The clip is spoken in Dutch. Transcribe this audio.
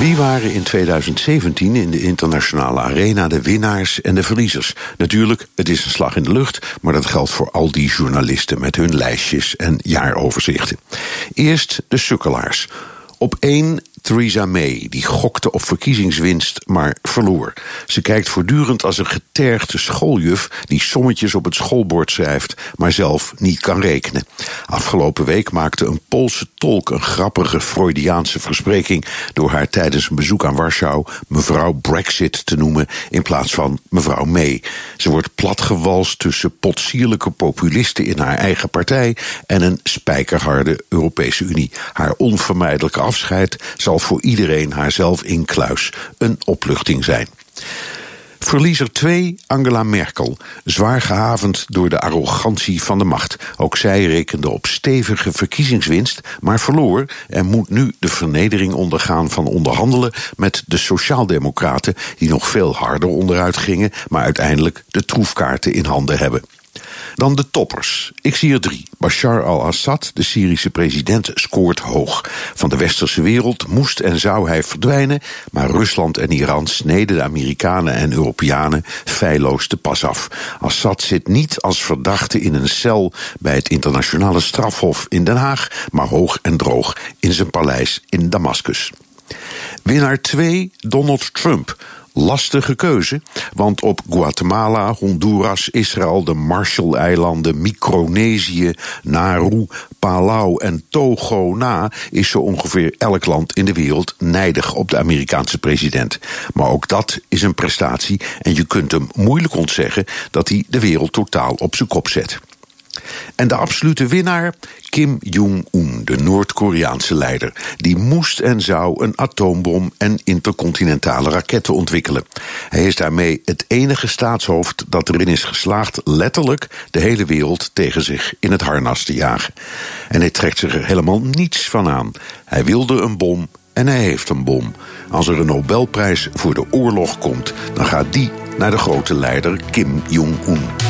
Wie waren in 2017 in de internationale arena de winnaars en de verliezers? Natuurlijk, het is een slag in de lucht, maar dat geldt voor al die journalisten met hun lijstjes en jaaroverzichten. Eerst de sukkelaars. Op één Theresa May, die gokte op verkiezingswinst, maar verloor. Ze kijkt voortdurend als een getergde schooljuf die sommetjes op het schoolbord schrijft, maar zelf niet kan rekenen. Afgelopen week maakte een Poolse tolk een grappige Freudiaanse verspreking door haar tijdens een bezoek aan Warschau mevrouw Brexit te noemen in plaats van mevrouw May. Ze wordt platgewalst tussen potsierlijke populisten in haar eigen partij en een spijkerharde Europese Unie. Haar onvermijdelijke afscheid zal voor iedereen haarzelf in kluis een opluchting zijn. Verliezer 2, Angela Merkel. Zwaar gehavend door de arrogantie van de macht. Ook zij rekende op stevige verkiezingswinst, maar verloor en moet nu de vernedering ondergaan van onderhandelen met de Sociaaldemocraten, die nog veel harder onderuit gingen, maar uiteindelijk de troefkaarten in handen hebben. Dan de toppers. Ik zie er drie. Bashar al-Assad, de Syrische president, scoort hoog. Van de westerse wereld moest en zou hij verdwijnen, maar Rusland en Iran sneden de Amerikanen en Europeanen feilloos de pas af. Assad zit niet als verdachte in een cel bij het internationale strafhof in Den Haag, maar hoog en droog in zijn paleis in Damascus. Winnaar 2, Donald Trump lastige keuze, want op Guatemala, Honduras, Israël, de Marshall-eilanden, Micronesië, Nauru, Palau en Togo na is zo ongeveer elk land in de wereld nijdig op de Amerikaanse president. Maar ook dat is een prestatie en je kunt hem moeilijk ontzeggen dat hij de wereld totaal op zijn kop zet. En de absolute winnaar, Kim Jong-un, de Noord-Koreaanse leider. Die moest en zou een atoombom en intercontinentale raketten ontwikkelen. Hij is daarmee het enige staatshoofd dat erin is geslaagd letterlijk de hele wereld tegen zich in het harnas te jagen. En hij trekt zich er helemaal niets van aan. Hij wilde een bom en hij heeft een bom. Als er een Nobelprijs voor de oorlog komt, dan gaat die naar de grote leider Kim Jong-un.